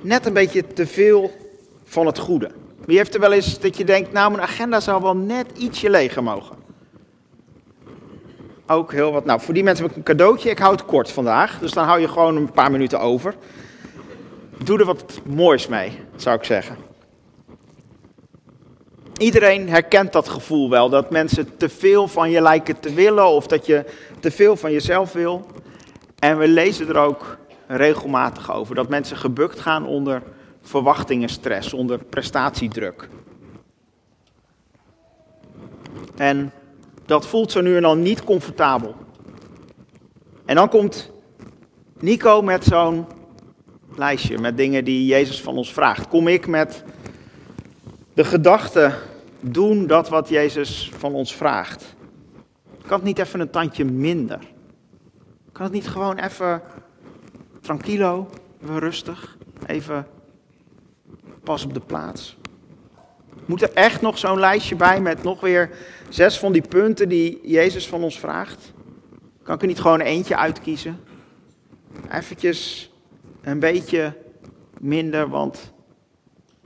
net een beetje te veel van het goede. Wie heeft er wel eens dat je denkt, nou mijn agenda zou wel net ietsje leger mogen? Ook heel wat. Nou, voor die mensen heb ik een cadeautje. Ik hou het kort vandaag, dus dan hou je gewoon een paar minuten over. Doe er wat moois mee, zou ik zeggen. Iedereen herkent dat gevoel wel, dat mensen te veel van je lijken te willen of dat je te veel van jezelf wil. En we lezen er ook regelmatig over, dat mensen gebukt gaan onder verwachtingenstress, onder prestatiedruk. En dat voelt zo nu en dan niet comfortabel. En dan komt Nico met zo'n lijstje met dingen die Jezus van ons vraagt. Kom ik met de gedachte doen dat wat Jezus van ons vraagt? Kan het niet even een tandje minder? Kan het niet gewoon even tranquilo, rustig, even pas op de plaats? Moet er echt nog zo'n lijstje bij met nog weer zes van die punten die Jezus van ons vraagt? Kan ik er niet gewoon eentje uitkiezen? Eventjes een beetje minder, want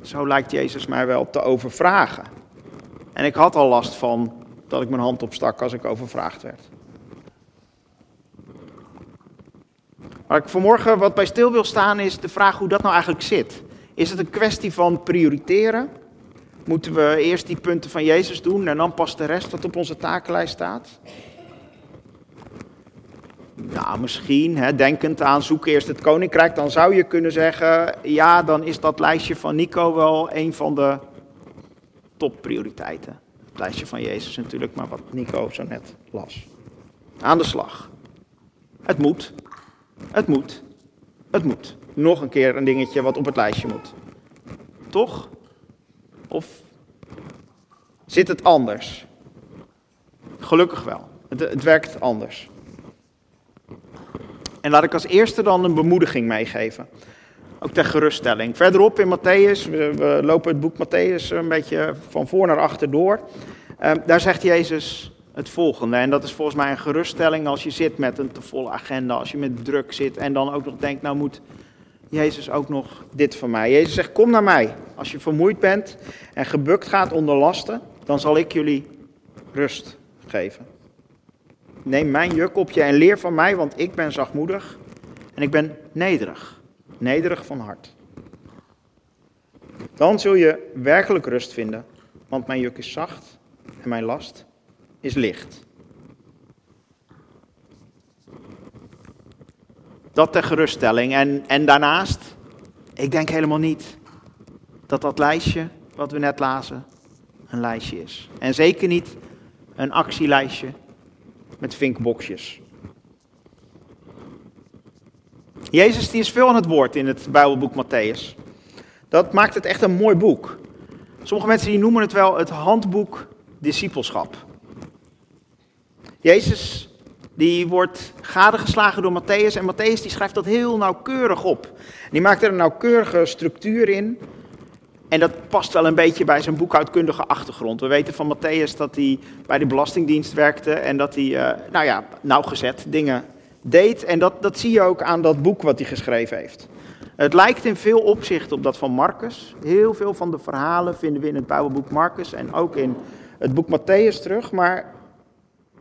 zo lijkt Jezus mij wel te overvragen. En ik had al last van dat ik mijn hand opstak als ik overvraagd werd. Waar ik vanmorgen wat bij stil wil staan is de vraag hoe dat nou eigenlijk zit. Is het een kwestie van prioriteren? Moeten we eerst die punten van Jezus doen en dan pas de rest wat op onze takenlijst staat? Nou, misschien, hè, denkend aan zoek eerst het koninkrijk, dan zou je kunnen zeggen, ja, dan is dat lijstje van Nico wel een van de topprioriteiten. Het lijstje van Jezus natuurlijk, maar wat Nico zo net las. Aan de slag. Het moet. Het moet. Het moet. Nog een keer een dingetje wat op het lijstje moet. Toch? Of zit het anders? Gelukkig wel. Het, het werkt anders. En laat ik als eerste dan een bemoediging meegeven. Ook ter geruststelling. Verderop in Matthäus, we, lopen het boek Matthäus een beetje van voor naar achter door. Ehm, daar zegt Jezus het volgende. En dat is volgens mij een geruststelling als je zit met een te volle agenda, als je met druk zit en dan ook nog denkt, nou moet Jezus ook nog dit van mij. Jezus zegt, kom naar mij. Als je vermoeid bent en gebukt gaat onder lasten, dan zal ik jullie rust geven. Neem mijn juk op je en leer van mij, want ik ben zachtmoedig en ik ben nederig. Nederig van hart. Dan zul je werkelijk rust vinden, want mijn juk is zacht en mijn last is licht. Dat ter geruststelling. En, en daarnaast, ik denk helemaal niet dat dat lijstje wat we net lazen een lijstje is. En zeker niet een actielijstje met vinkboxjes. Jezus die is veel aan het woord in het Bijbelboek Matthäus. Dat maakt het echt een mooi boek. Sommige mensen die noemen het wel het handboek discipelschap. Jezus die wordt gadegeslagen door Matthäus en Matthäus die schrijft dat heel nauwkeurig op. Die maakt er een nauwkeurige structuur in en dat past wel een beetje bij zijn boekhoudkundige achtergrond. We weten van Matthäus dat hij bij de Belastingdienst werkte en dat hij, uh, nou ja, nauwgezet dingen deed. En dat, dat zie je ook aan dat boek wat hij geschreven heeft. Het lijkt in veel opzichten op dat van Marcus. Heel veel van de verhalen vinden we in het Bijbelboek Marcus en ook in het boek Matthäus terug. Maar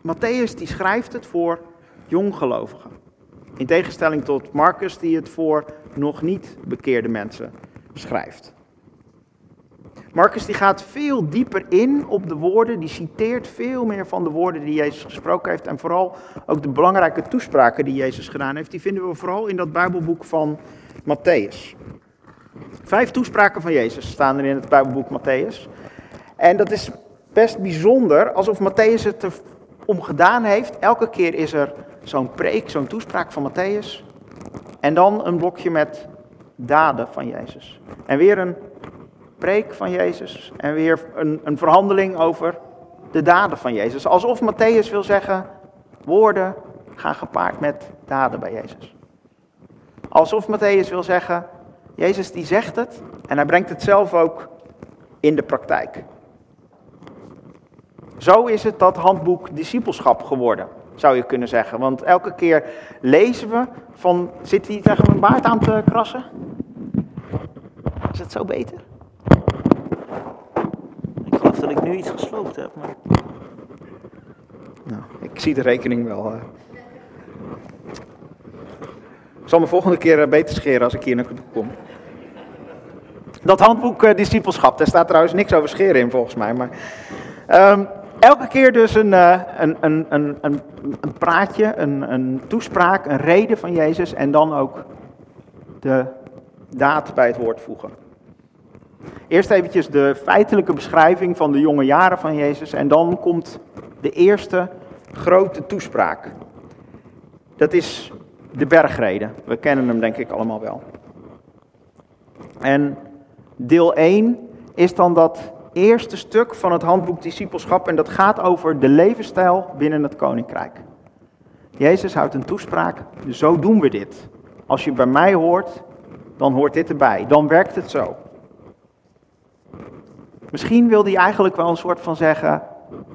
Matthäus die schrijft het voor jonggelovigen. In tegenstelling tot Marcus die het voor nog niet bekeerde mensen schrijft. Marcus die gaat veel dieper in op de woorden, die citeert veel meer van de woorden die Jezus gesproken heeft. En vooral ook de belangrijke toespraken die Jezus gedaan heeft, die vinden we vooral in dat Bijbelboek van Matthäus. Vijf toespraken van Jezus staan er in het Bijbelboek Matthäus. En dat is best bijzonder, alsof Matthäus het erom gedaan heeft. Elke keer is er zo'n preek, zo'n toespraak van Matthäus. En dan een blokje met daden van Jezus. En weer een preek van Jezus en weer een, een verhandeling over de daden van Jezus. Alsof Matthäus wil zeggen, woorden gaan gepaard met daden bij Jezus. Alsof Matthäus wil zeggen, Jezus die zegt het en hij brengt het zelf ook in de praktijk. Zo is het dat handboek discipelschap geworden, zou je kunnen zeggen. Want elke keer lezen we van, zit hij tegen mijn baard aan te krassen? Is het zo beter? Ik geloof dat ik nu iets gesloopt heb, maar... Nou, ik zie de rekening wel. Uh... Ik zal me volgende keer eh, beter scheren als ik hier naartoe kom. Dat handboek uh, discipelschap, daar staat trouwens niks over scheren in volgens mij. Maar, um, elke keer dus een, uh, een, een, een, een, een praatje, een, een toespraak, een reden van Jezus en dan ook de daad bij het woord voegen. Eerst eventjes de feitelijke beschrijving van de jonge jaren van Jezus en dan komt de eerste grote toespraak. Dat is de bergreden. We kennen hem denk ik allemaal wel. En deel 1 is dan dat eerste stuk van het handboek Discipelschap en dat gaat over de levensstijl binnen het koninkrijk. Jezus houdt een toespraak, zo doen we dit. Als je bij mij hoort, dan hoort dit erbij. Dan werkt het zo. Misschien wil hij eigenlijk wel een soort van zeggen,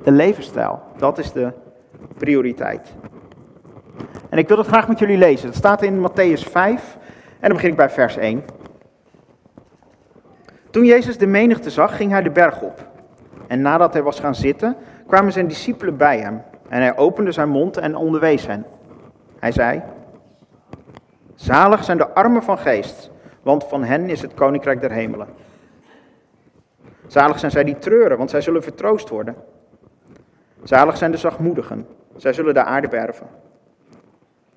de levensstijl, dat is de prioriteit. En ik wil het graag met jullie lezen. Het staat in Matthäus 5 en dan begin ik bij vers 1. Toen Jezus de menigte zag, ging hij de berg op. En nadat hij was gaan zitten, kwamen zijn discipelen bij hem. En hij opende zijn mond en onderwees hen. Hij zei: Zalig zijn de armen van geest, want van hen is het koninkrijk der hemelen. Zalig zijn zij die treuren, want zij zullen vertroost worden. Zalig zijn de zachtmoedigen, zij zullen de aarde berven.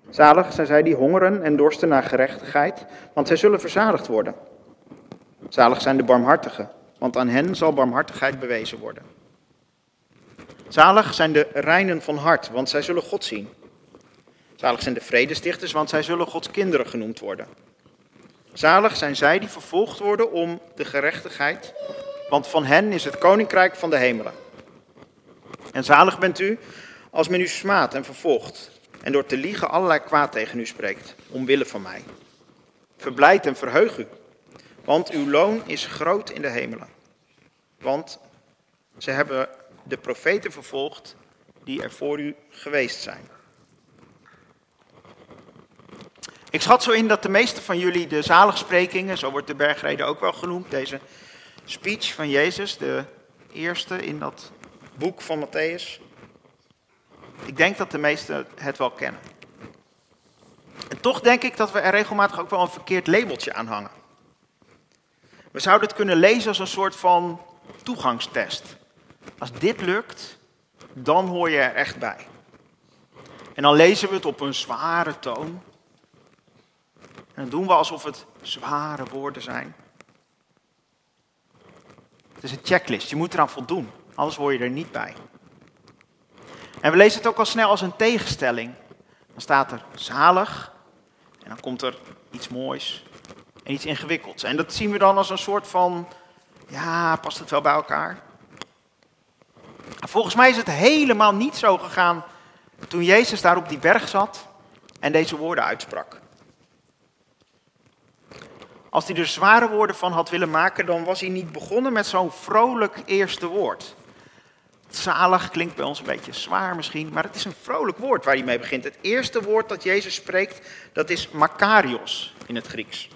Zalig zijn zij die hongeren en dorsten naar gerechtigheid, want zij zullen verzadigd worden. Zalig zijn de barmhartigen, want aan hen zal barmhartigheid bewezen worden. Zalig zijn de reinen van hart, want zij zullen God zien. Zalig zijn de vredestichters, want zij zullen Gods kinderen genoemd worden. Zalig zijn zij die vervolgd worden om de gerechtigheid, want van hen is het koninkrijk van de hemelen. En zalig bent u als men u smaadt en vervolgt en door te liegen allerlei kwaad tegen u spreekt, omwille van mij. Verblijd en verheug u, want uw loon is groot in de hemelen. Want ze hebben de profeten vervolgd die er voor u geweest zijn. Ik schat zo in dat de meeste van jullie de zaligsprekingen, zo wordt de bergrede ook wel genoemd, deze speech van Jezus, de eerste in dat boek van Matthäus. Ik denk dat de meesten het wel kennen. En toch denk ik dat we er regelmatig ook wel een verkeerd labeltje aan hangen. We zouden het kunnen lezen als een soort van toegangstest. Als dit lukt, dan hoor je er echt bij. En dan lezen we het op een zware toon. En dan doen we alsof het zware woorden zijn. Het is een checklist, je moet eraan voldoen, anders hoor je er niet bij. En we lezen het ook al snel als een tegenstelling. Dan staat er zalig en dan komt er iets moois en iets ingewikkelds. En dat zien we dan als een soort van, ja, past het wel bij elkaar? Volgens mij is het helemaal niet zo gegaan toen Jezus daar op die berg zat en deze woorden uitsprak. Als hij er zware woorden van had willen maken, dan was hij niet begonnen met zo'n vrolijk eerste woord. Zalig klinkt bij ons een beetje zwaar misschien, maar het is een vrolijk woord waar hij mee begint. Het eerste woord dat Jezus spreekt, dat is makarios in het Grieks.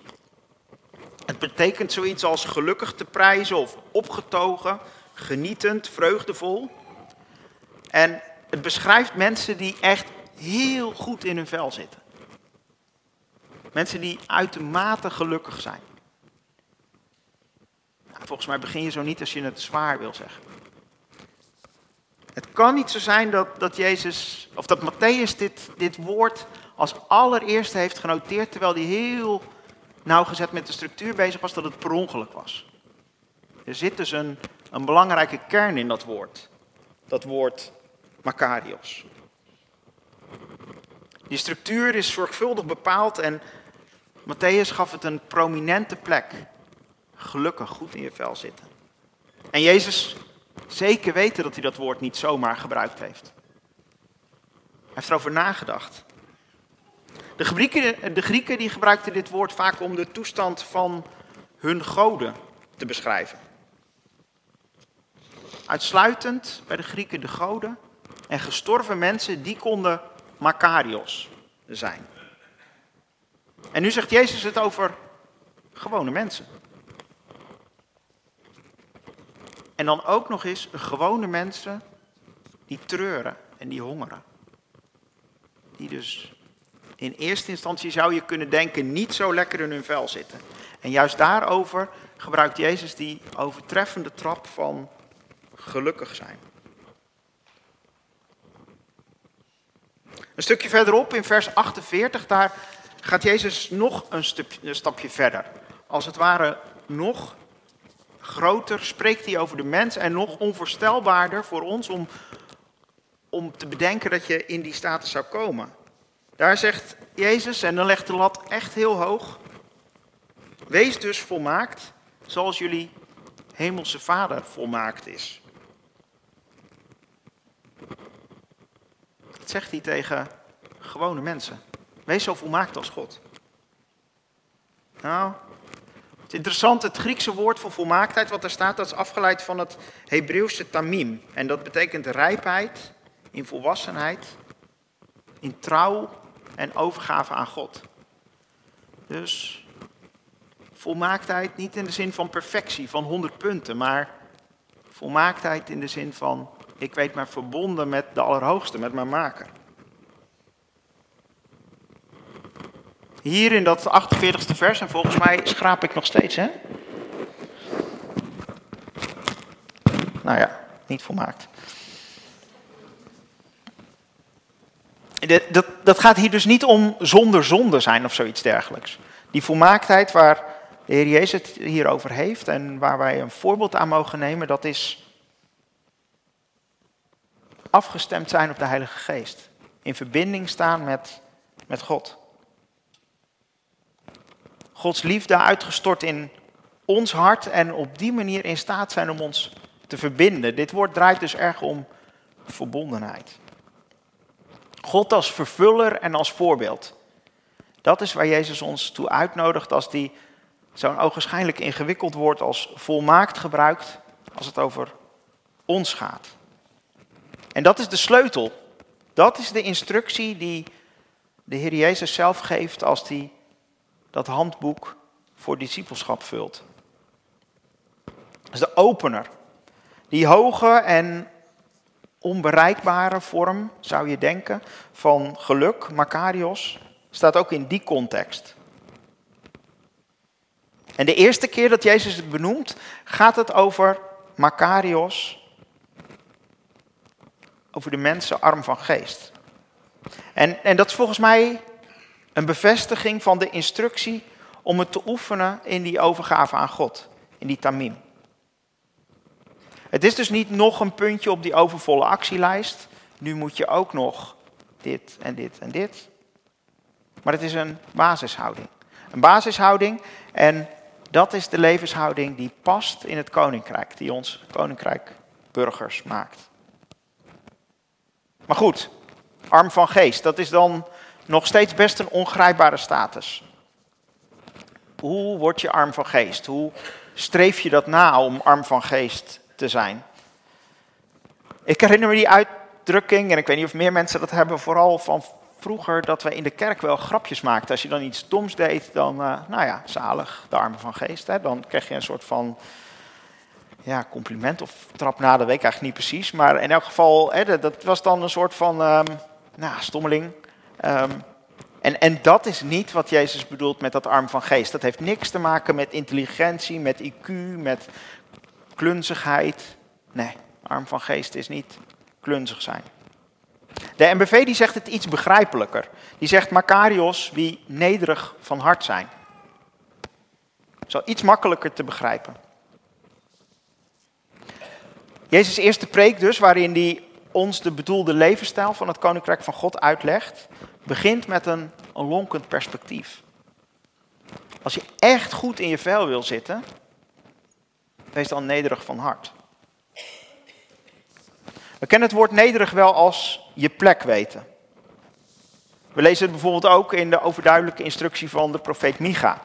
Het betekent zoiets als gelukkig te prijzen of opgetogen, genietend, vreugdevol. En het beschrijft mensen die echt heel goed in hun vel zitten. Mensen die uitermate gelukkig zijn. Nou, volgens mij begin je zo niet als je het zwaar wil zeggen. Het kan niet zo zijn dat, dat Jezus, of dat Matthäus dit, dit woord als allereerste heeft genoteerd, terwijl hij heel nauwgezet met de structuur bezig was, dat het per ongeluk was. Er zit dus een, een belangrijke kern in dat woord. Dat woord Makarios. Die structuur is zorgvuldig bepaald en Matthäus gaf het een prominente plek. Gelukkig goed in je vel zitten. En Jezus zeker weten dat hij dat woord niet zomaar gebruikt heeft. Hij heeft erover nagedacht. De Grieken, de Grieken die gebruikten dit woord vaak om de toestand van hun goden te beschrijven. Uitsluitend bij de Grieken de goden en gestorven mensen, die konden Makarios zijn. En nu zegt Jezus het over gewone mensen. En dan ook nog eens gewone mensen die treuren en die hongeren. Die dus in eerste instantie zou je kunnen denken niet zo lekker in hun vel zitten. En juist daarover gebruikt Jezus die overtreffende trap van gelukkig zijn. Een stukje verderop in vers 48, daar gaat Jezus nog een, stapje verder. Als het ware nog groter spreekt hij over de mens en nog onvoorstelbaarder voor ons om, om te bedenken dat je in die status zou komen. Daar zegt Jezus, en dan legt de lat echt heel hoog, wees dus volmaakt zoals jullie hemelse Vader volmaakt is. Dat zegt hij tegen gewone mensen. Wees zo volmaakt als God. Nou, het is interessant, het Griekse woord voor volmaaktheid, wat er staat, dat is afgeleid van het Hebreeuwse tamim. En dat betekent rijpheid, in volwassenheid, in trouw en overgave aan God. Dus volmaaktheid niet in de zin van perfectie, van 100 punten, maar volmaaktheid in de zin van ik weet me verbonden met de Allerhoogste, met mijn maker. Hier in dat 48e vers, en volgens mij schraap ik nog steeds, hè? Nou ja, niet volmaakt. Dat, dat gaat hier dus niet om zonder zonde zijn of zoiets dergelijks. Die volmaaktheid waar de Heer Jezus het hier over heeft en waar wij een voorbeeld aan mogen nemen, dat is afgestemd zijn op de Heilige Geest. In verbinding staan met, met God. Gods liefde uitgestort in ons hart en op die manier in staat zijn om ons te verbinden. Dit woord draait dus erg om verbondenheid. God als vervuller en als voorbeeld. Dat is waar Jezus ons toe uitnodigt als hij zo'n ogenschijnlijk ingewikkeld woord als volmaakt gebruikt als het over ons gaat. En dat is de sleutel. Dat is de instructie die de Heer Jezus zelf geeft als hij dat handboek voor discipelschap vult. Dat is de opener. Die hoge en onbereikbare vorm, zou je denken, van geluk, Makarios, staat ook in die context. En de eerste keer dat Jezus het benoemt, gaat het over Makarios, over de mensen arm van geest. En, en dat is volgens mij een bevestiging van de instructie om het te oefenen in die overgave aan God, in die tamim. Het is dus niet nog een puntje op die overvolle actielijst. Nu moet je ook nog dit en dit en dit. Maar het is een basishouding. Een basishouding en dat is de levenshouding die past in het koninkrijk, die ons koninkrijk burgers maakt. Maar goed, arm van geest, dat is dan nog steeds best een ongrijpbare status. Hoe word je arm van geest? Hoe streef je dat na om arm van geest te zijn? Ik herinner me die uitdrukking, en ik weet niet of meer mensen dat hebben, vooral van vroeger, dat we in de kerk wel grapjes maakten. Als je dan iets doms deed, dan, uh, nou ja, zalig, de armen van geest. Hè? Dan kreeg je een soort van ja, compliment of trap na, dat weet ik eigenlijk niet precies. Maar in elk geval, hè, dat was dan een soort van, um, nou, stommeling. Um, en, en dat is niet wat Jezus bedoelt met dat arm van geest. Dat heeft niks te maken met intelligentie, met IQ, met klunzigheid. Nee, arm van geest is niet klunzig zijn. De MBV die zegt het iets begrijpelijker. Die zegt Makarios wie nederig van hart zijn. Zo iets makkelijker te begrijpen. Jezus' eerste preek dus, waarin hij ons de bedoelde levensstijl van het Koninkrijk van God uitlegt, begint met een, een lonkend perspectief. Als je echt goed in je vel wil zitten, wees dan nederig van hart. We kennen het woord nederig wel als je plek weten. We lezen het bijvoorbeeld ook in de overduidelijke instructie van de profeet Micha.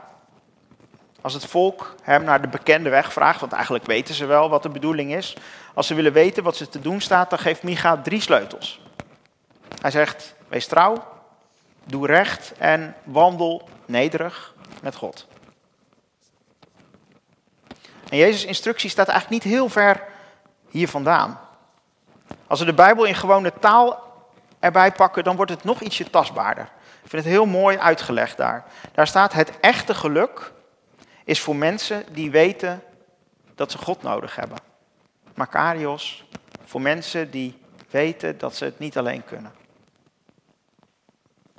Als het volk hem naar de bekende weg vraagt, want eigenlijk weten ze wel wat de bedoeling is. Als ze willen weten wat ze te doen staat, dan geeft Micha drie sleutels. Hij zegt, wees trouw, doe recht en wandel nederig met God. En Jezus' instructie staat eigenlijk niet heel ver hier vandaan. Als we de Bijbel in gewone taal erbij pakken, dan wordt het nog ietsje tastbaarder. Ik vind het heel mooi uitgelegd daar. Daar staat: Het echte geluk is voor mensen die weten dat ze God nodig hebben. Makarios, voor mensen die weten dat ze het niet alleen kunnen.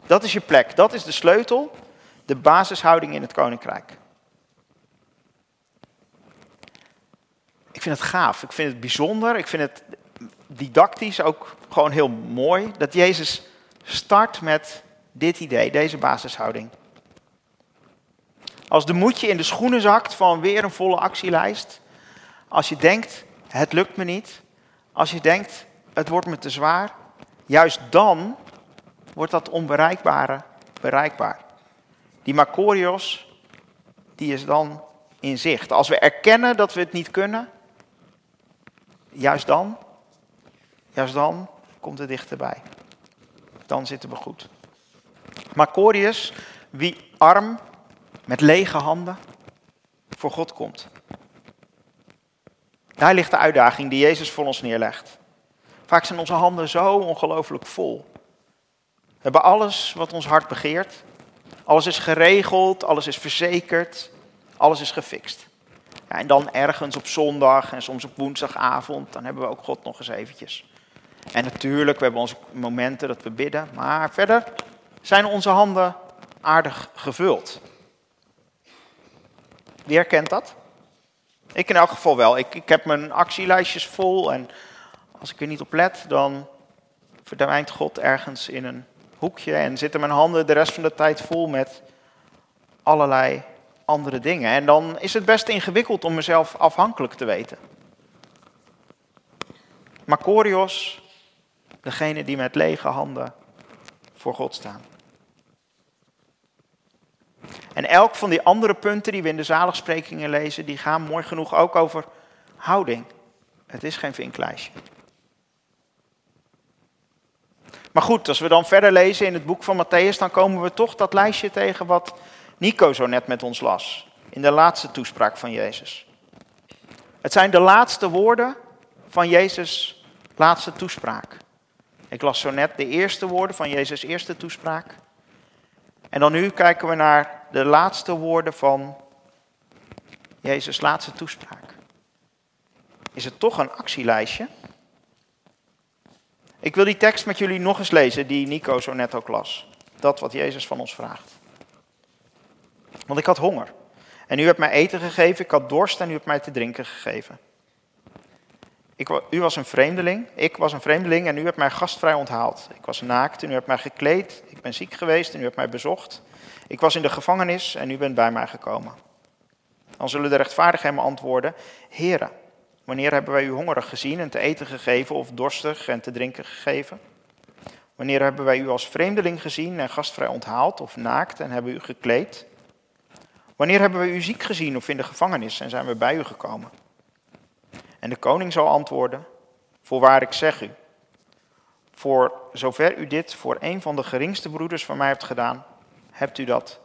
Dat is je plek, dat is de sleutel, de basishouding in het koninkrijk. Ik vind het gaaf, ik vind het bijzonder, ik vind het didactisch ook gewoon heel mooi dat Jezus start met dit idee, deze basishouding. Als de moedje in de schoenen zakt van weer een volle actielijst, als je denkt, het lukt me niet, als je denkt, het wordt me te zwaar, juist dan wordt dat onbereikbare bereikbaar. Die Makorios, die is dan in zicht. Als we erkennen dat we het niet kunnen, juist dan, juist dan komt het dichterbij. Dan zitten we goed. Makorius, wie arm, met lege handen, voor God komt. Daar ligt de uitdaging die Jezus voor ons neerlegt. Vaak zijn onze handen zo ongelooflijk vol. We hebben alles wat ons hart begeert. Alles is geregeld, alles is verzekerd, alles is gefixt. Ja, en dan ergens op zondag en soms op woensdagavond, dan hebben we ook God nog eens eventjes. En natuurlijk, we hebben onze momenten dat we bidden, maar verder zijn onze handen aardig gevuld. Wie herkent dat? Ik in elk geval wel. Ik, ik heb mijn actielijstjes vol en als ik er niet op let, dan verdwijnt God ergens in een hoekje en zitten mijn handen de rest van de tijd vol met allerlei andere dingen. En dan is het best ingewikkeld om mezelf afhankelijk te weten. Makorios, degene die met lege handen voor God staan. En elk van die andere punten die we in de zaligsprekingen lezen, die gaan mooi genoeg ook over houding. Het is geen vinklijstje. Maar goed, als we dan verder lezen in het boek van Matthäus, dan komen we toch dat lijstje tegen wat Nico zo net met ons las. In de laatste toespraak van Jezus. Het zijn de laatste woorden van Jezus' laatste toespraak. Ik las zo net de eerste woorden van Jezus' eerste toespraak. En dan nu kijken we naar de laatste woorden van Jezus' laatste toespraak. Is het toch een actielijstje? Ik wil die tekst met jullie nog eens lezen, die Nico zo net ook las. Dat wat Jezus van ons vraagt. Want ik had honger. En u hebt mij eten gegeven, ik had dorst en u hebt mij te drinken gegeven. Ik, u was een vreemdeling, ik was een vreemdeling en u hebt mij gastvrij onthaald. Ik was naakt en u hebt mij gekleed, ik ben ziek geweest en u hebt mij bezocht. Ik was in de gevangenis en u bent bij mij gekomen. Dan zullen de rechtvaardigen hem antwoorden, Heren, wanneer hebben wij u hongerig gezien en te eten gegeven of dorstig en te drinken gegeven? Wanneer hebben wij u als vreemdeling gezien en gastvrij onthaald of naakt en hebben u gekleed? Wanneer hebben wij u ziek gezien of in de gevangenis en zijn we bij u gekomen? En de koning zal antwoorden, voorwaar ik zeg u, voor zover u dit voor een van de geringste broeders van mij hebt gedaan, hebt u dat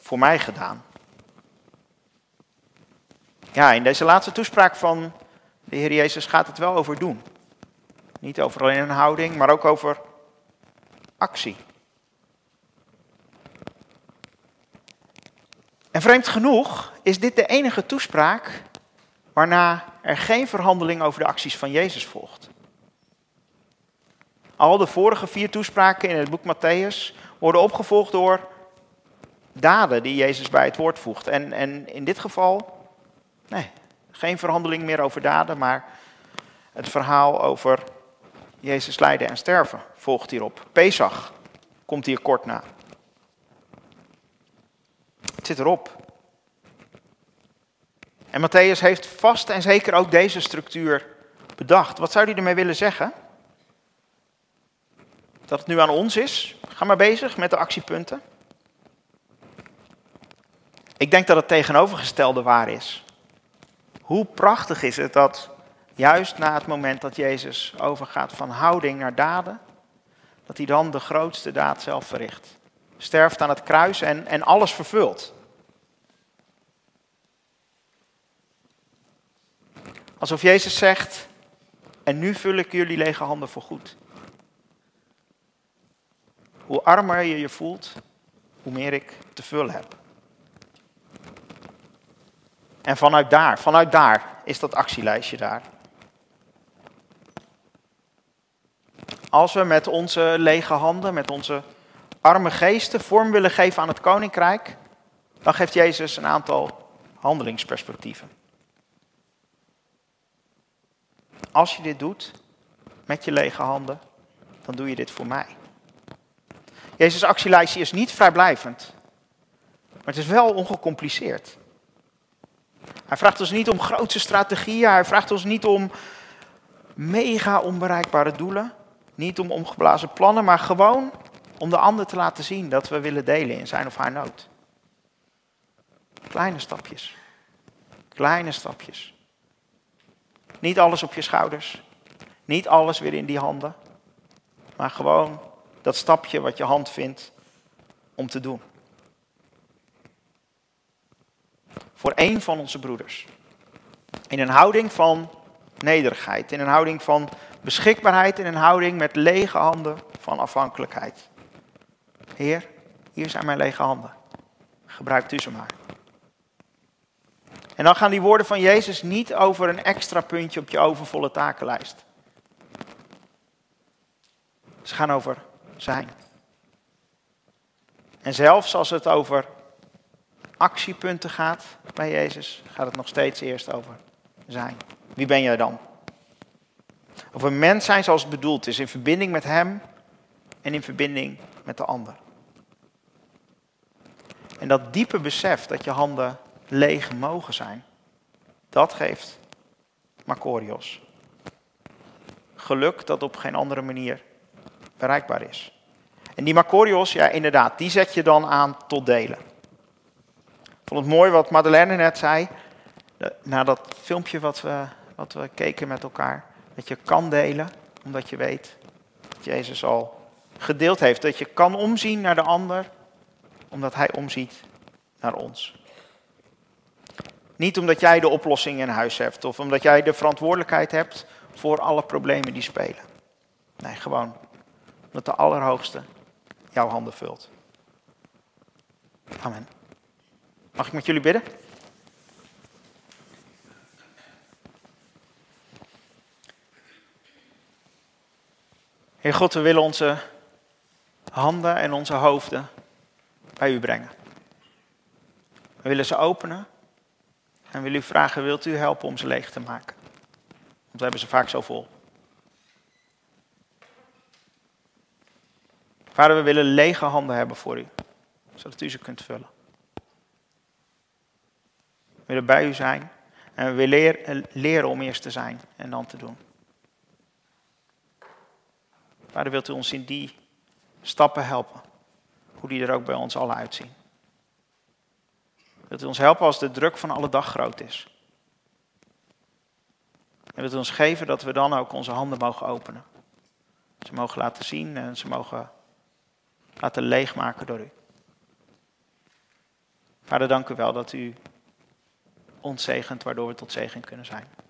voor mij gedaan. Ja, in deze laatste toespraak van de Heer Jezus gaat het wel over doen. Niet over alleen een houding, maar ook over actie. En vreemd genoeg is dit de enige toespraak waarna er geen verhandeling over de acties van Jezus volgt. Al de vorige vier toespraken in het boek Matthäus worden opgevolgd door daden die Jezus bij het woord voegt. En, en in dit geval, nee, geen verhandeling meer over daden, maar het verhaal over Jezus lijden en sterven volgt hierop. Pesach komt hier kort na. Zit erop. En Matthäus heeft vast en zeker ook deze structuur bedacht. Wat zou hij ermee willen zeggen? Dat het nu aan ons is? Ga maar bezig met de actiepunten. Ik denk dat het tegenovergestelde waar is. Hoe prachtig is het dat juist na het moment dat Jezus overgaat van houding naar daden, dat hij dan de grootste daad zelf verricht. Sterft aan het kruis en, en alles vervult. Alsof Jezus zegt, En nu vul ik jullie lege handen voor goed. Hoe armer je je voelt, hoe meer ik te vullen heb. En vanuit daar, vanuit daar is dat actielijstje daar. Als we met onze lege handen, met onze arme geesten vorm willen geven aan het koninkrijk, dan geeft Jezus een aantal handelingsperspectieven. Als je dit doet met je lege handen, dan doe je dit voor mij. Jezus' actielijstje is niet vrijblijvend, maar het is wel ongecompliceerd. Hij vraagt ons niet om grootse strategieën, hij vraagt ons niet om mega onbereikbare doelen, niet om omgeblazen plannen, maar gewoon om de ander te laten zien dat we willen delen in zijn of haar nood. Kleine stapjes. Kleine stapjes. Niet alles op je schouders. Niet alles weer in die handen. Maar gewoon dat stapje wat je hand vindt om te doen. Voor één van onze broeders. In een houding van nederigheid. In een houding van beschikbaarheid. In een houding met lege handen van afhankelijkheid. Heer, hier zijn mijn lege handen. Gebruikt u ze maar. En dan gaan die woorden van Jezus niet over een extra puntje op je overvolle takenlijst. Ze gaan over zijn. En zelfs als het over actiepunten gaat bij Jezus, gaat het nog steeds eerst over zijn. Wie ben jij dan? Een mens zijn zoals het bedoeld is, in verbinding met Hem en in verbinding met de ander. En dat diepe besef dat je handen leeg mogen zijn, dat geeft Makorios. Geluk dat op geen andere manier bereikbaar is. En die Makorios, ja inderdaad, die zet je dan aan tot delen. Ik vond het mooi wat Madeleine net zei, na dat filmpje wat we, wat we keken met elkaar, dat je kan delen, omdat je weet dat Jezus al gedeeld heeft. Dat je kan omzien naar de ander, omdat Hij omziet naar ons. Niet omdat jij de oplossing in huis hebt of omdat jij de verantwoordelijkheid hebt voor alle problemen die spelen. Nee, gewoon omdat de Allerhoogste jouw handen vult. Amen. Mag ik met jullie bidden? Heer God, we willen onze handen en onze hoofden bij u brengen. We willen ze openen en willen u vragen, wilt u helpen om ze leeg te maken? Want we hebben ze vaak zo vol. Vader, we willen lege handen hebben voor u, zodat u ze kunt vullen. We willen bij u zijn en we willen leren om eerst te zijn en dan te doen. Vader, wilt u ons in die stappen helpen, hoe die er ook bij ons allen uitzien. Wilt u ons helpen als de druk van alle dag groot is. En wilt u ons geven dat we dan ook onze handen mogen openen. Ze mogen laten zien en ze mogen laten leegmaken door u. Vader, dank u wel dat u ons zegent, waardoor we tot zegen kunnen zijn.